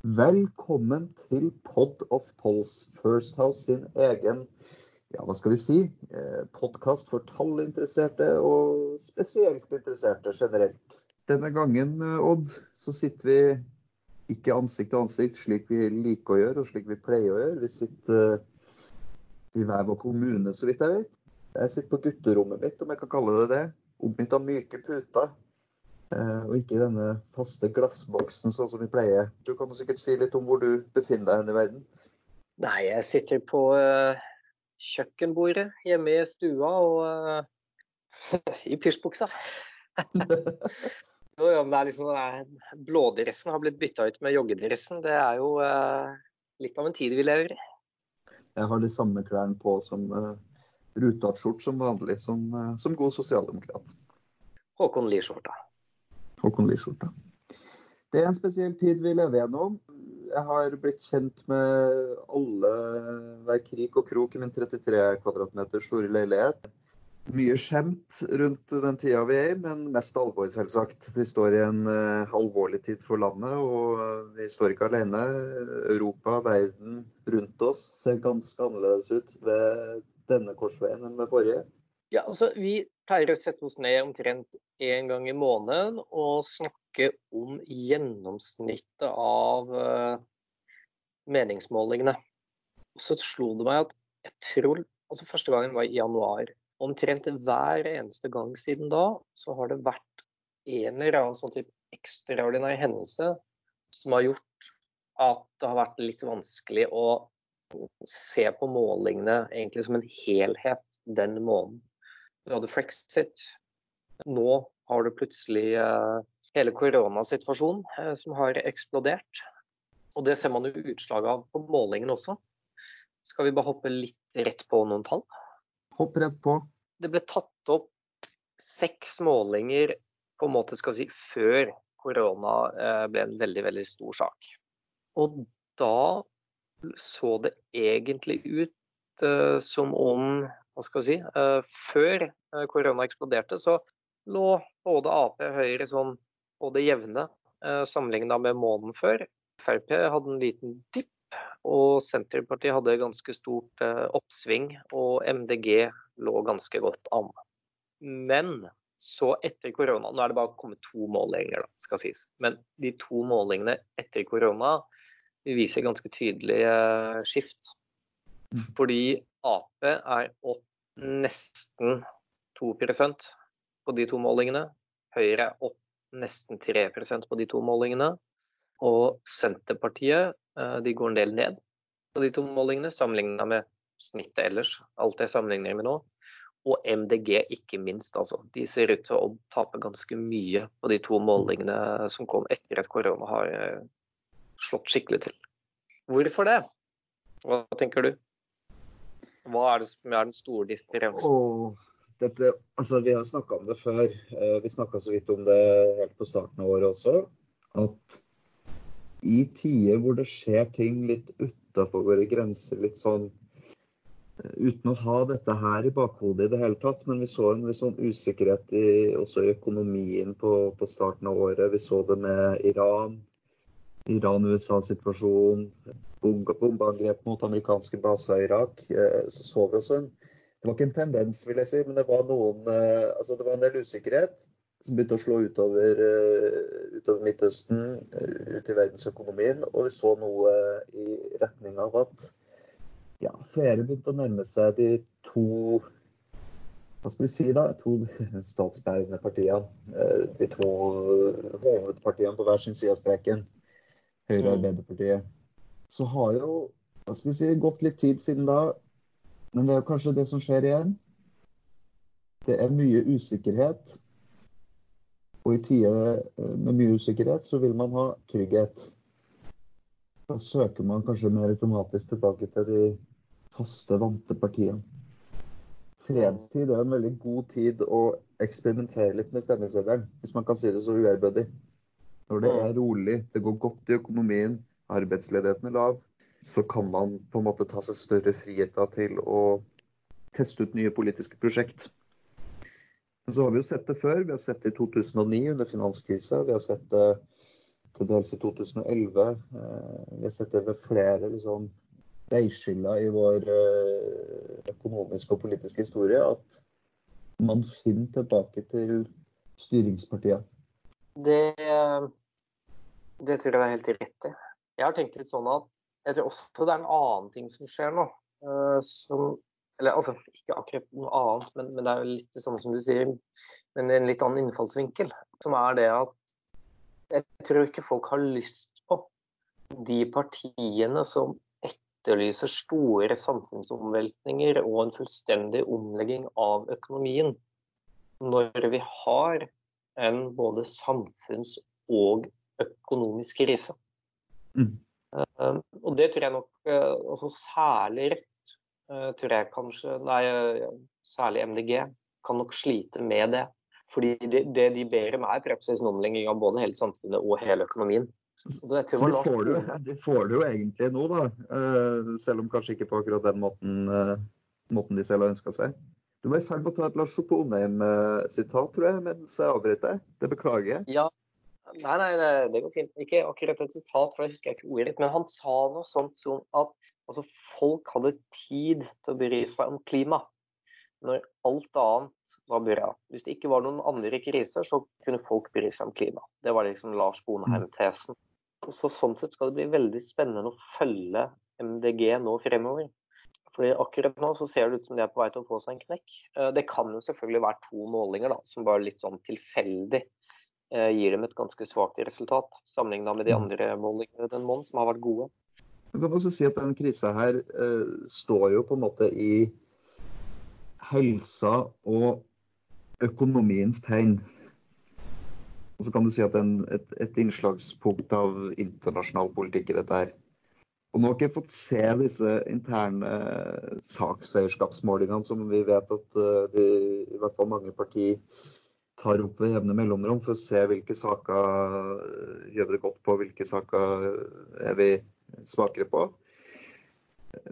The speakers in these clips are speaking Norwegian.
Velkommen til Pod of Polls, First House sin egen ja, hva skal vi si, eh, podkast for tallinteresserte og spesielt interesserte generelt. Denne gangen, eh, Odd, så sitter vi ikke ansikt til ansikt slik vi liker å gjøre og slik vi pleier å gjøre. Vi sitter eh, i hver vår kommune, så vidt jeg vet. Jeg sitter på gutterommet mitt, om jeg kan kalle det det. Omgitt av myke puter. Og ikke i denne faste glassboksen sånn som vi pleier. Du kan jo sikkert si litt om hvor du befinner deg i verden? Nei, jeg sitter på kjøkkenbordet hjemme i stua og uh, i pysjbuksa. om det er liksom, blådressen har blitt bytta ut med joggedressen. Det er jo litt av en tid vi lever i. Jeg har de samme klærne på som uh, rutete som vanlig, som, uh, som god sosialdemokrat. Håkon Lie-skjorta. Håkon Lie-skjorta. Det er en spesiell tid vi lever gjennom jeg har blitt kjent med alle hver krik og krok i min 33 kvadratmeter store leilighet. Mye skjemt rundt den tida vi er i, men mest alvor, selvsagt. Vi står i en uh, alvorlig tid for landet, og vi står ikke alene. Europa, verden rundt oss ser ganske annerledes ut ved denne korsveien enn ved forrige. Ja, altså Vi pleier å sette oss ned omtrent én gang i måneden og snakke om gjennomsnittet av uh, meningsmålingene. Så slo det meg at jeg tror altså Første gangen var i januar. Omtrent hver eneste gang siden da så har det vært en eller annen sånn type ekstraordinær hendelse som har gjort at det har vært litt vanskelig å se på målingene egentlig som en helhet den måneden. Du hadde Frexit. Nå har du plutselig uh, hele koronasituasjonen eh, som har eksplodert. Og det ser man jo utslag av på målingen også. Skal vi bare hoppe litt rett på noen tall? Hopp rett på. Det ble tatt opp seks målinger på en måte skal vi si før korona eh, ble en veldig, veldig stor sak. Og da så det egentlig ut som om hva skal vi si, uh, Før korona eksploderte, så lå både Ap og Høyre sånn på det jevne eh, sammenligna med måneden før. Frp hadde en liten dipp, og Senterpartiet hadde ganske stort eh, oppsving. Og MDG lå ganske godt an. Men så etter korona Nå er det bare kommet to målinger, da, skal sies. Men de to målingene etter korona viser ganske tydelig eh, skift. Mm. Fordi Ap er opp nesten 2% på de to målingene. Høyre er opp nesten 3 på de to målingene. Og Senterpartiet eh, de går en del ned på de to målingene, sammenligna med snittet ellers. Alt det sammenligner med nå. Og MDG ikke minst, altså. De ser ut til å tape ganske mye på de to målingene som kom etter at korona har eh, slått skikkelig til. Hvorfor det? Hva tenker du? Hva er det som er den store differensen? Oh dette, altså Vi har snakka om det før. Eh, vi snakka så vidt om det helt på starten av året også. At i tider hvor det skjer ting litt utafor våre grenser, litt sånn eh, uten å ha dette her i bakhodet i det hele tatt, men vi så en sånn usikkerhet i, også i økonomien på, på, starten av året. Vi så det med Iran, Iran-USA-situasjon, bombeangrep mot amerikanske baser i Irak. Eh, så så vi også en det var ikke en tendens, vil jeg si, men det var, noen, eh, altså det var en del usikkerhet som begynte å slå utover, eh, utover Midtøsten, ut i verdensøkonomien. Og vi så noe i retning av at ja, flere begynte å nærme seg de to hva skal vi si da, to statsbærende partiene. De to hovedpartiene på hver sin side av streken. Høyre og. Arbeiderpartiet. Så har jo hva skal vi si, gått litt tid siden da. Men det er jo kanskje det som skjer igjen. Det er mye usikkerhet. Og i tider eh, med mye usikkerhet så vil man ha trygghet. Da søker man kanskje mer automatisk tilbake til de faste, vante partiene. Fredstid er en veldig god tid å eksperimentere litt med stemmeseddelen, hvis man kan si det så uærbødig. Når det er rolig, det går godt i økonomien, arbeidsledigheten er lav, så kan man på en måte ta seg større friheter til å teste ut nye politiske prosjekt. Men så har vi jo sett det før. Vi har sett det i 2009 under finanskrisa. Vi har sett det til dels i 2011. Vi har sett det ved flere liksom, veiskiller i vår økonomiske og politiske historie. At man finner tilbake til styringspartiet. Det, det tror jeg er helt rett i. Jeg har tenkt litt sånn at jeg tror også det er en annen ting som skjer nå. Som eller altså, ikke akkurat noe annet, men, men, det er jo litt samme som du sier. Men en litt annen innfallsvinkel. Som er det at jeg tror ikke folk har lyst på de partiene som etterlyser store samfunnsomveltninger og en fullstendig omlegging av økonomien. Når vi har en både samfunns- og økonomisk krise. Mm. Uh, og det tror jeg nok uh, også særlig rett Eh, tror jeg kanskje, nei, særlig MDG, kan nok slite med det. Fordi det, det de ber om er praksis omlegging av både hele samfunnet og hele økonomien. Så det får, du, det får du jo egentlig nå, da. Eh, selv om kanskje ikke på akkurat den måten, eh, måten de selv har ønska seg. Du var i ferd med å ta et Lars Sjoponheim-sitat, tror jeg, mens jeg avbrøt deg. Det beklager jeg. Ja, Nei, nei, det går fint. Ikke akkurat et sitat, for jeg husker ikke ordet. Men han sa noe sånt som at altså, folk hadde tid til å bry seg om klima når alt annet var bra. Hvis det ikke var noen andre kriser, så kunne folk bry seg om klima. Det var liksom Lars Bonheim-tesen. Så Sånn sett skal det bli veldig spennende å følge MDG nå fremover. Fordi akkurat nå så ser det ut som de er på vei til å få seg en knekk. Eh, det kan jo selvfølgelig være to målinger da, som bare litt sånn tilfeldig gir dem et ganske svakt resultat, sammenlignet med de mm. andre målingene den måneden som har vært gode. Du kan også si at denne krisa her eh, står jo på en måte i helsa og økonomiens tegn. Og så kan du si at en, et, et, innslagspunkt av internasjonal politikk i dette her. Og nå har ikke fått se disse interne sakseierskapsmålingene som vi vet at uh, de, i hvert fall mange partier tar opp ved jevne mellomrom for å se hvilke saker gjør gjør det godt på, hvilke saker er vi svakere på.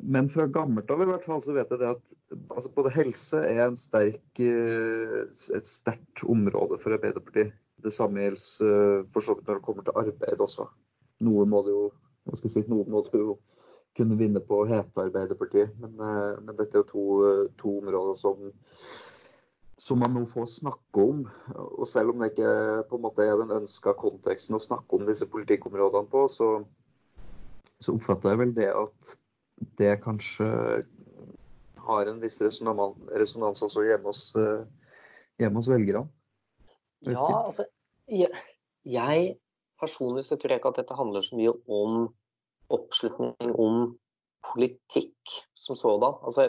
Men fra gammelt av i hvert fall så vet jeg det at altså både helse er sterk, eh, et sterkt område for Arbeiderpartiet. Det samme gjelder eh, for så vidt når det kommer til arbeid også. Noe må det jo, si, må det jo kunne vinne på å hete Arbeiderpartiet. Men, men, dette er jo to, to områder som som man nå får snakke om. Og selv om det ikke på en måte er den ønska konteksten å snakke om disse politikkområdene på, så, så, oppfatter jeg vel det at det kanskje har en viss resonans også hjemme hos, hjemme hos velgerne. Ja, altså jeg, jeg personlig så tror jeg ikke at dette handler så mye om oppslutning om politikk som sådan. Altså,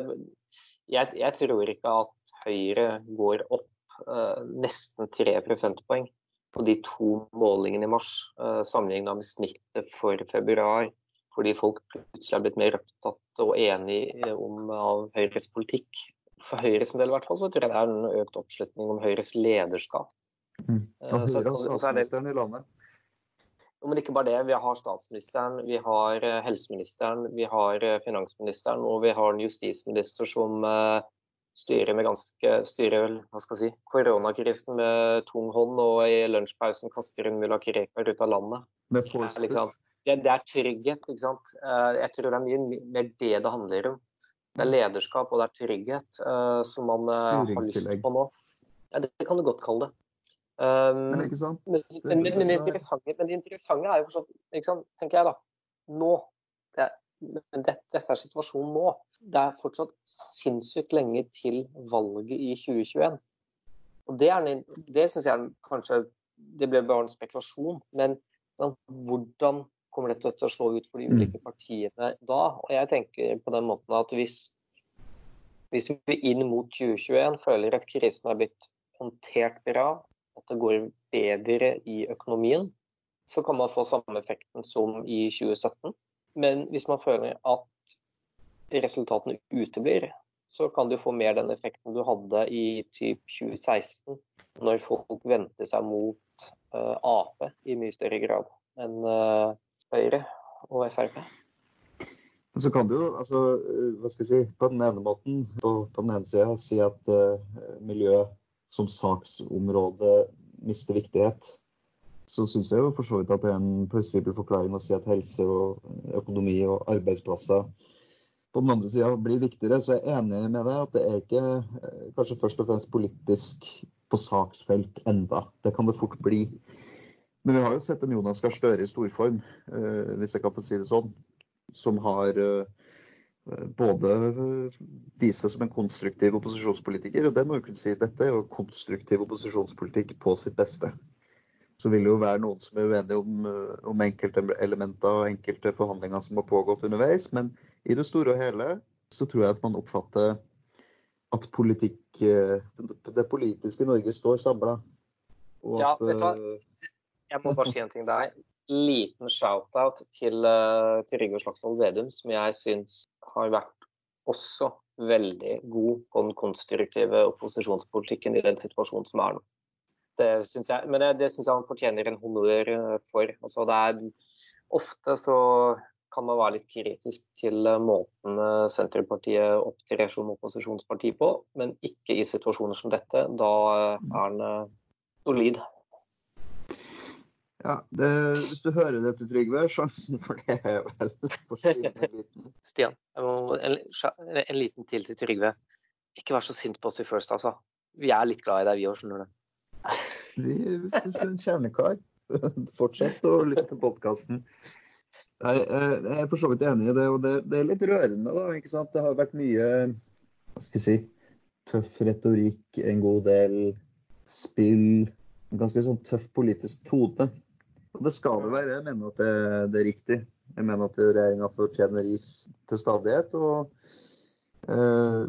jeg, jeg, tror ikke at Høyre går opp uh, nesten tre prosentpoeng på de to målingene i mars, uh, sammenlignet med snittet for februar. Fordi folk plutselig har blitt mer opptatt og enige om av Høyres politikk. For Høyres del i hvert fall, så tror jeg det er en økt oppslutning om Høyres lederskap. Mm. Ja, Høyre og statsministeren i landet. Men ikke bare det. Vi har statsministeren, vi har eh, helseministeren, vi har eh, finansministeren og vi har en justisminister som eh, styrer med ganske styrer hva skal jeg si, koronakrisen med tung hånd, og i lunsjpausen kaster hun mulla Krekar ut av landet. Det er, liksom, det, det er trygghet. ikke sant? Jeg tror det er mye mer det det handler om. Det er lederskap og det er trygghet som man har lyst på nå. Ja, det kan du godt kalle det. Um, men ikke sant? Men, men, men, men, det interessante, men det interessante er jo forstått, tenker jeg da, nå det er, men dette, Dette er situasjonen nå. Det er fortsatt sinnssykt lenge til valget i 2021. Og Det, er, det syns jeg kanskje Det ble bare en spekulasjon. Men hvordan kommer dette til å slå ut for de mm. ulike partiene da? Og jeg tenker på den måten at hvis, hvis vi inn mot 2021 føler at krisen har blitt håndtert bra, at det går bedre i økonomien, så kan man få samme effekten som i 2017. Men hvis man føler at resultatene uteblir, så kan du få mer den effekten du hadde i typ 2016, når folk vendte seg mot uh, Ap i mye større grad enn uh, Høyre og Frp. Så kan du jo, altså, eh, hva skal jeg si, på den ene måten på, på den ene sida si at uh, miljø som saksområde mister viktighet. så syns jeg jo for så vidt at det er en plausibel forklaring å si at helse og økonomi og arbeidsplasser på den andre sida blir viktigere. Så jeg er enig med deg at det er ikke eh, kanskje først og fremst politisk på saksfelt enda. Det kan det fort bli. Men vi har jo sett en Jonas Gahr Støre i storform, eh, hvis jeg kan få si det sånn, som har både vise seg som en konstruktiv opposisjonspolitiker, og det må jo kunne si, dette er jo konstruktiv opposisjonspolitikk på sitt beste. Så vil det jo være noen som er uenige om, om enkelte elementer og enkelte forhandlinger som har pågått underveis, men i det store og hele så tror jeg at man oppfatter at politikk, det politiske Norge står samla. Ja, vet du hva? Eh, jeg må bare si en ting der. Liten shout-out til Trygve Slagsvold Vedum, som jeg syns har vært også veldig god på den konstruktive opposisjonspolitikken i den situasjonen som er nå. Det synes jeg, men det, syns jeg han fortjener en honnør eh, for. Altså, det er, ofte så kan man være litt kritisk til eh, måten eh, Senterpartiet opptrer som opposisjonsparti på, men ikke i situasjoner som dette. Da er han solid. Ja, det, Hvis du hører dette, Trygve, sjansen for det er vel liten. Stian, må, en, en, liten til til Trygve. Ikke vær så sint på oss i First, altså. Vi er litt glad i deg, vi òg, skjønner du. Vi syns du er en kjernekar. Fortsett å lytte til podkasten. Jeg, jeg er for så vidt enig i det, og det, det, er litt rørende. da, ikke sant? Det har vært mye hva skal jeg si, tøff retorikk, en god del spill. En ganske sånn tøff politisk tone. Det skal det være. Jeg mener at det, det er riktig. Jeg mener at regjeringa fortjener ris til stadighet. Og, eh,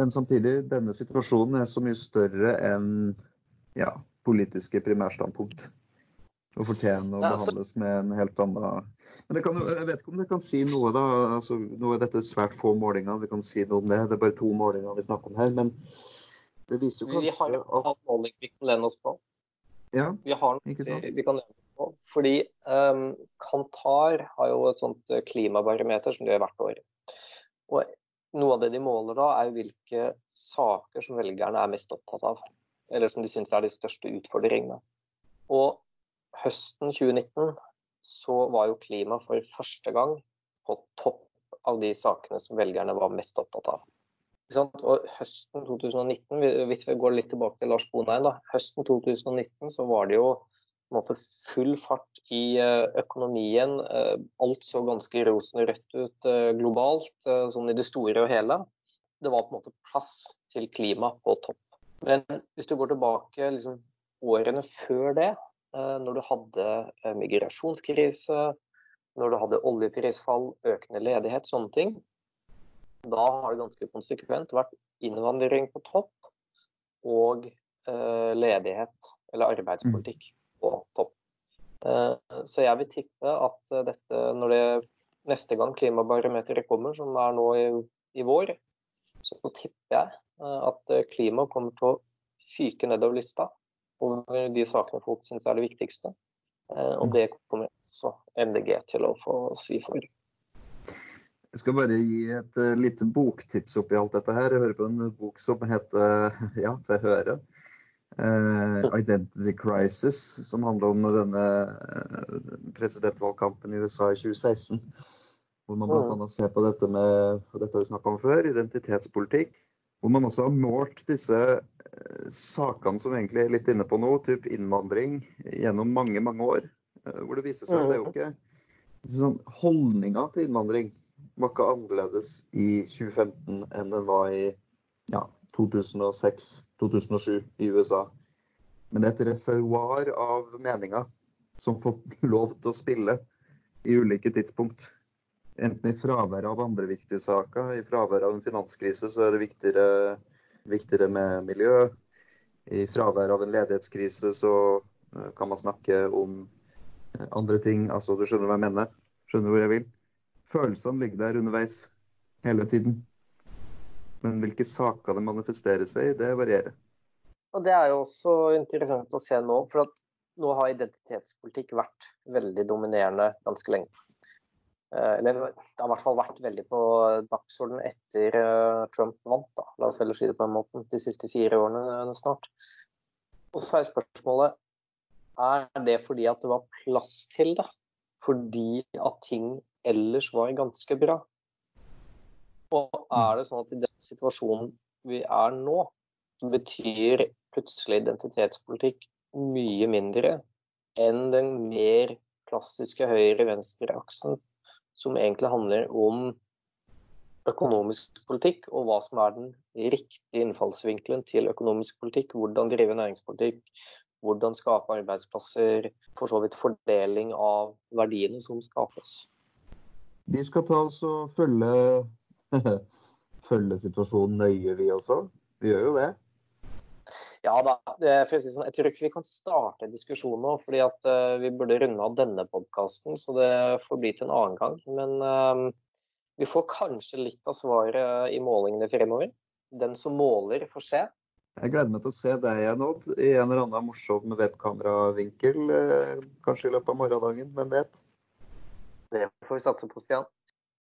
men samtidig, denne situasjonen er så mye større enn ja, politiske primærstandpunkt. Og fortjener å altså- behandles med en helt annen men kan, Jeg vet ikke om det kan si noe, da. Altså, nå er dette svært få målinger, vi kan si noe om det. Det er bare to målinger vi snakker om her. Men det viser jo kanskje at Vi har en måling vi kan lene oss på. Ja, vi har, ikke sant? Vi, vi kan lene fordi um, Kantar har jo et sånt eh, klimabarometer som de gjør hvert år. Og noe av det de måler da, er hvilke saker som velgerne er mest opptatt av. Eller som de syns er de største utfordringene. Og høsten 2019 så var jo klima for første gang på topp av de sakene som velgerne var mest opptatt av. Og høsten 2019, hvis vi går litt tilbake til Lars Bonheim, da, høsten 2019 så var det jo måte, full fart i eh, økonomien. Eh, alt så ganske rosenrødt ut eh, globalt, sånn i det store og hele. Det var på en måte plass til klima på topp. Men hvis du går tilbake liksom, årene før det, når du hadde migrasjonskrise, når du hadde oljeprisfall, økende ledighet, sånne ting, da har det ganske konsekvent vært innvandring på topp og ledighet eller arbeidspolitikk på topp. Eh, så jeg vil tippe at eh, dette, når det neste gang klimabarometeret kommer, som er nå i, i vår, så tipper jeg eh, at klima kommer til å fyke nedover lista over de sakene folk syns er det viktigste. Og det kommer også MDG til å få svi for. Jeg skal bare gi et lite boktips oppi alt dette her. Jeg hører på en bok som heter Ja, får jeg høre? Uh, Identity Crisis, som handler om denne uh, presidentvalgkampen i USA i 2016. Hvor man bl.a. Mm. ser på dette med og dette har vi snakka om før, identitetspolitikk. Hvor man også har målt disse uh, sakene som egentlig er litt inne på nå, type innvandring, gjennom mange, mange år. hvor det viser seg at det er jo mm. ikke sånn, Holdninga til innvandring var ikke annerledes i 2015 enn den var i ja, 2006-2007 i USA. Men det er et reservoar av meninger som får lov til å spille i ulike tidspunkt. Enten i fravær av andre viktige saker, i fravær av en finanskrise, så er det viktigere, viktigere med miljø. I fravær av en ledighetskrise så eh, kan man snakke om eh, andre ting. Altså, du skjønner hva jeg mener? Skjønner hvor jeg vil? Følelsene ligger der underveis hele tiden. Men hvilke saker det manifesterer seg i, det varierer. Og Det er jo også interessant å se nå, for at nå har identitetspolitikk vært veldig dominerende ganske lenge. Eh, eller det har i hvert fall vært veldig på dagsordenen etter eh, Trump vant, da. la oss heller si det på en måte, de siste fire årene snart. Og så er spørsmålet er det fordi at det var plass til det? Fordi at ting ellers var ganske bra? Og er det sånn at i den situasjonen vi er nå, så betyr plutselig identitetspolitikk mye mindre enn den mer klassiske høyre-venstre-aksen, som egentlig handler om økonomisk politikk og hva som er den riktige innfallsvinkelen til økonomisk politikk. Hvordan drive næringspolitikk, hvordan skape arbeidsplasser, for så vidt fordeling av verdiene som skapes. Vi skal ta oss og følge, følge situasjonen nøye, vi også. Vi gjør jo det. Ja da. For si sånn, jeg tror ikke vi kan starte en diskusjon nå, fordi at uh, vi burde runde av denne podkasten. Så det får bli til en annen gang. Men uh, vi får kanskje litt av svaret i målingene fremover. Den som måler, får se. Jeg gleder meg til å se deg igjen, Odd, i en eller annen morsom webkameravinkel. Uh, kanskje i løpet av morgendagen. Hvem vet? Det får vi satse på, Stian.